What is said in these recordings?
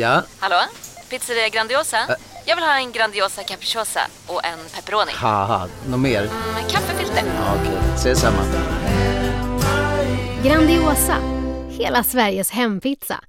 Ja? Hallå? Pizzeria Grandiosa? Jag vill ha en Grandiosa capriciosa och en pepperoni. Haha, något mer? Med kaffefilter. Ja, Okej, ses samma. Grandiosa, hela Sveriges hempizza.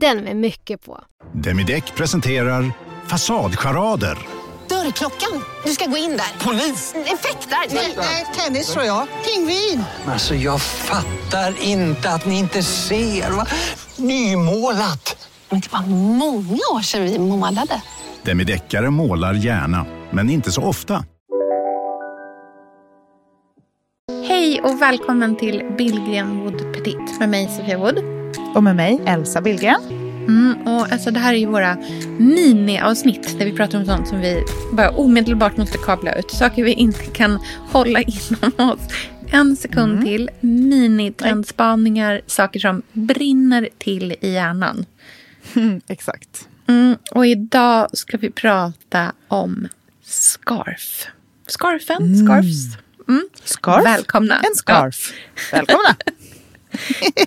Den med mycket på. Demideck presenterar Fasadcharader. Dörrklockan. Du ska gå in där. Polis? Effektar? Nej, tennis tror jag. Pingvin. Alltså jag fattar inte att ni inte ser. Va? Nymålat! Men det var många år sedan vi målade. Demideckare målar gärna, men inte så ofta. Hej och välkommen till Billgren Wood Petit med mig Sofia Wood. Och med mig, Elsa Billgren. Mm, och alltså det här är ju våra miniavsnitt där vi pratar om sånt som vi bara omedelbart måste kabla ut. Saker vi inte kan hålla inom oss en sekund Mm. till. Minitrendspaningar, saker som brinner till i hjärnan. Exakt. Mm, och idag ska vi prata om scarf. Scarfen, scarfs. Mm. Scarf. Välkomna. En scarf. Välkomna.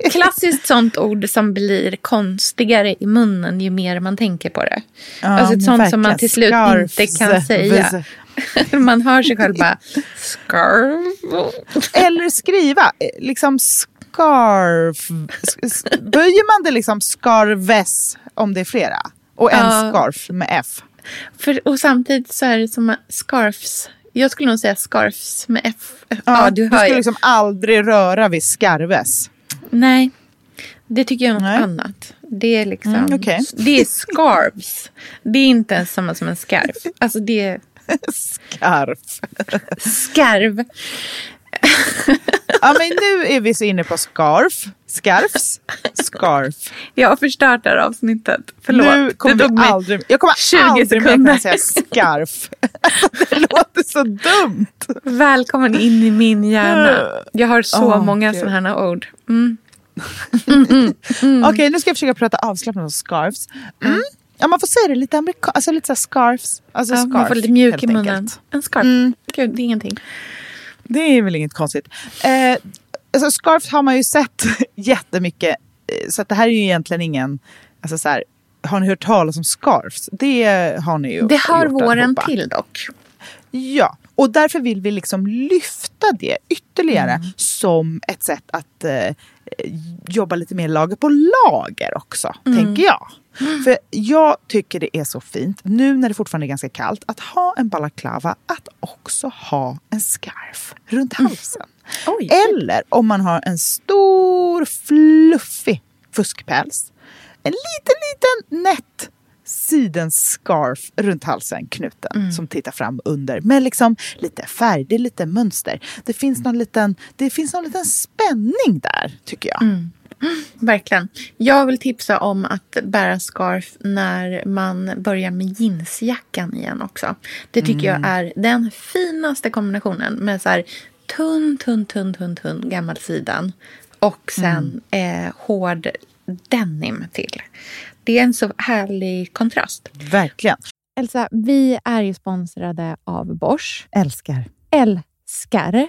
Klassiskt sånt ord som blir konstigare i munnen ju mer man tänker på det. Ja, alltså ett sånt som man verkligen. till slut inte kan Scarfs. säga. man hör sig själv bara scarf. Eller skriva, eh, liksom scarf. S- s- Böjer man det liksom scarves om det är flera? Och en Ja. scarf med F. För, och samtidigt så är det som scarfs. Jag skulle nog säga scarfs med F. Ja, du du hör skulle liksom aldrig röra vid scarves. Nej, det tycker jag är något Nej. annat. Det är liksom, Mm, okej. det är scarves. Det är inte ens samma som en scarf. Alltså det är Scarf. skarv. Ja, men nu är vi så inne på scarf. Scarfs. Scarf. Jag har förstört det här avsnittet. Förlåt. Nu kommer det tog mig aldrig, jag kommer 20 aldrig mer sekunder. kunna säga scarf. det låter så dumt. Välkommen in i min hjärna. Jag har så Åh, många sådana här ord. Mm. Okej, nu ska jag försöka prata avslappnat om scarfs. Mm. Ja, man får säga det lite amerikanskt, alltså lite så scarfs. Alltså Ja, scarf, man får lite mjuk i munnen. En scarf. Mm. Gud, det är ingenting. Det är väl inget konstigt. Eh, alltså scarfs har man ju sett jättemycket, eh, så det här är ju egentligen ingen, alltså så här, har ni hört talas om scarfs? Det har ni ju Det hör våren till dock. Ja, och därför vill vi liksom lyfta det ytterligare som ett sätt att eh, jobba lite mer lager på lager också, tänker jag. För jag tycker det är så fint, nu när det fortfarande är ganska kallt, att ha en balaklava, att också ha en scarf runt halsen. Oj. Eller om man har en stor fluffig fuskpäls, en liten, liten nätt sidenscarf runt halsen knuten som tittar fram under med liksom lite färg, det är lite mönster. Det finns någon liten, det finns någon liten spänning där tycker jag. Verkligen. Jag vill tipsa om att bära scarf när man börjar med jeansjackan igen också. Det tycker jag är den finaste kombinationen med så här tunn, tunn, tunn, tunn, tunn gammal sidan och sen eh, hård denim till. Det är en så härlig kontrast. Verkligen. Elsa, vi är ju sponsrade av Bosch. Älskar. älskar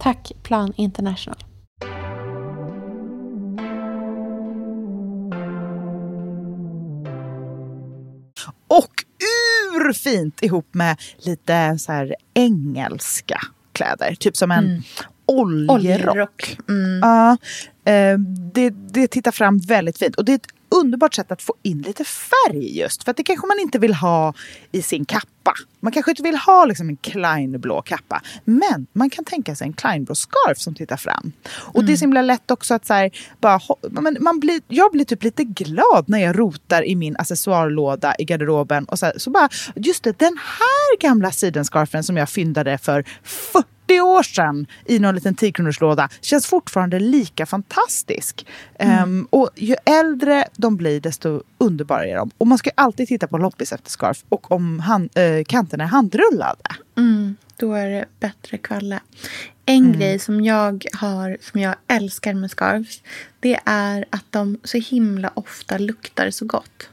Tack Plan International. Och urfint ihop med lite så här engelska kläder. Typ som en oljerock. Oljerock. Mm. Ja, eh, det, det tittar fram väldigt fint. Och det är ett underbart sätt att få in lite färg just. För att det kanske man inte vill ha i sin kappa. Man kanske inte vill ha liksom en Klein-blå kappa. Men man kan tänka sig en Klein-blå scarf som tittar fram. Och det är så himla lätt också att så här, bara, men man blir, jag blir typ lite glad när jag rotar i min accessoarlåda i garderoben. Och så, här, så bara, just det, den här gamla sidenscarfen som jag fyndade för 40 år sedan i någon liten 10 låda känns fortfarande lika fantastisk. Ehm, och ju äldre de blir desto underbarare är de. Och man ska ju alltid titta på loppis efter scarf och om hand, eh, kanterna är handrullade. Mm, då är det bättre kvalle. En grej som jag har, som jag älskar med scarves, det är att de så himla ofta luktar så gott.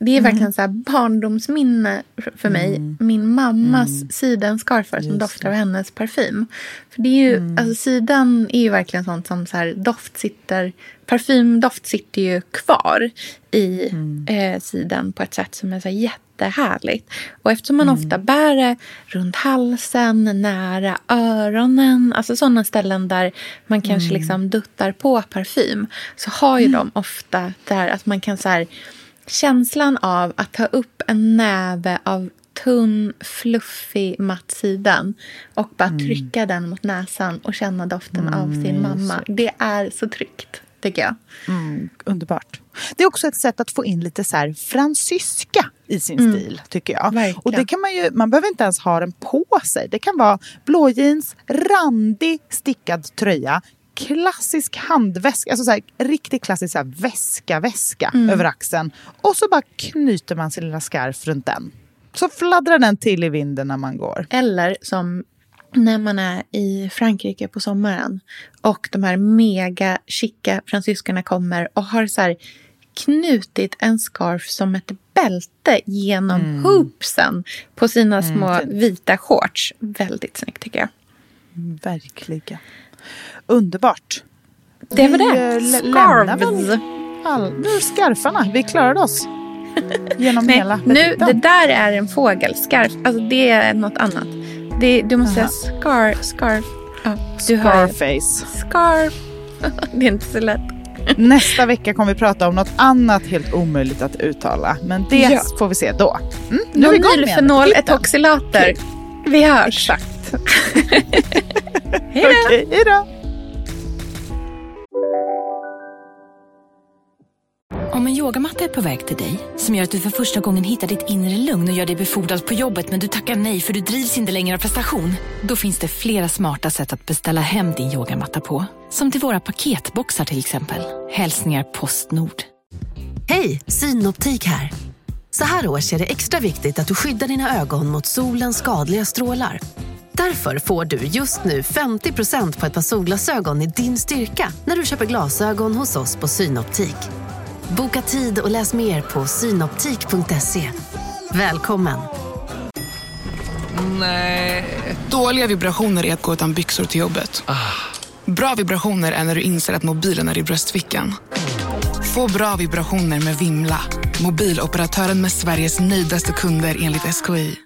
Det är verkligen så här barndomsminne för mig. Min mammas sidenscarfar som doftar av hennes parfym. För det är ju, alltså siden är ju verkligen sånt som så här doft sitter, parfymdoft sitter ju kvar i eh, siden på ett sätt som är så här jättehärligt. Och eftersom man ofta bär det runt halsen, nära öronen, alltså sådana ställen där man kanske liksom duttar på parfym, så har ju de ofta där att man kan så här Känslan av att ta upp en näve av tunn, fluffig, matt sidan och bara trycka den mot näsan och känna doften av sin mamma. Det är så tryggt, tycker jag. Mm, underbart. Det är också ett sätt att få in lite så här fransyska i sin stil, tycker jag. Verkligen. Och det kan man ju, man behöver inte ens ha den på sig. Det kan vara blå jeans, randig stickad tröja, klassisk handväska, alltså så här, riktigt klassisk så här, väska, väska över axeln. Och så bara knyter man sin lilla scarf runt den. Så fladdrar den till i vinden när man går. Eller som när man är i Frankrike på sommaren och de här mega chicka fransyskorna kommer och har så här knutit en scarf som ett bälte genom hoopsen på sina små vita shorts. Väldigt snyggt tycker jag. Verkligen. Underbart. Det var det. eh, Scarves. All, nu scarfarna. Vi klarade oss. Genom Nej, hela nu, det där är en fågel. Scarf. Alltså det är något annat. Det, du måste säga scar, scarf. Ja. Scarface. Scarf. det är inte så lätt. Nästa vecka kommer vi prata om något annat helt omöjligt att uttala. Men det Ja. får vi se då. Mm, nu är vi igång igen. Nonylfenol Titten. etoxylater. Vi hörs. Exakt. Hej då. Okej, hej då. Om en yogamatta är på väg till dig, som gör att du för första gången hittar ditt inre lugn och gör dig befordrad på jobbet men du tackar nej för du drivs inte längre av prestation. Då finns det flera smarta sätt att beställa hem din yogamatta på. Som till våra paketboxar till exempel. Hälsningar Postnord. Hej, Synoptik här. Så här års är det extra viktigt att du skyddar dina ögon mot solens skadliga strålar. Därför får du just nu 50% på ett par solglasögon i din styrka när du köper glasögon hos oss på Synoptik. Boka tid och läs mer på synoptik.se. Välkommen! Dåliga vibrationer är att gå utan byxor till jobbet. Bra vibrationer är när du inser att mobilen är i bröstfickan. Få bra vibrationer med Vimla. Mobiloperatören med Sveriges nöjdaste kunder enligt SKI.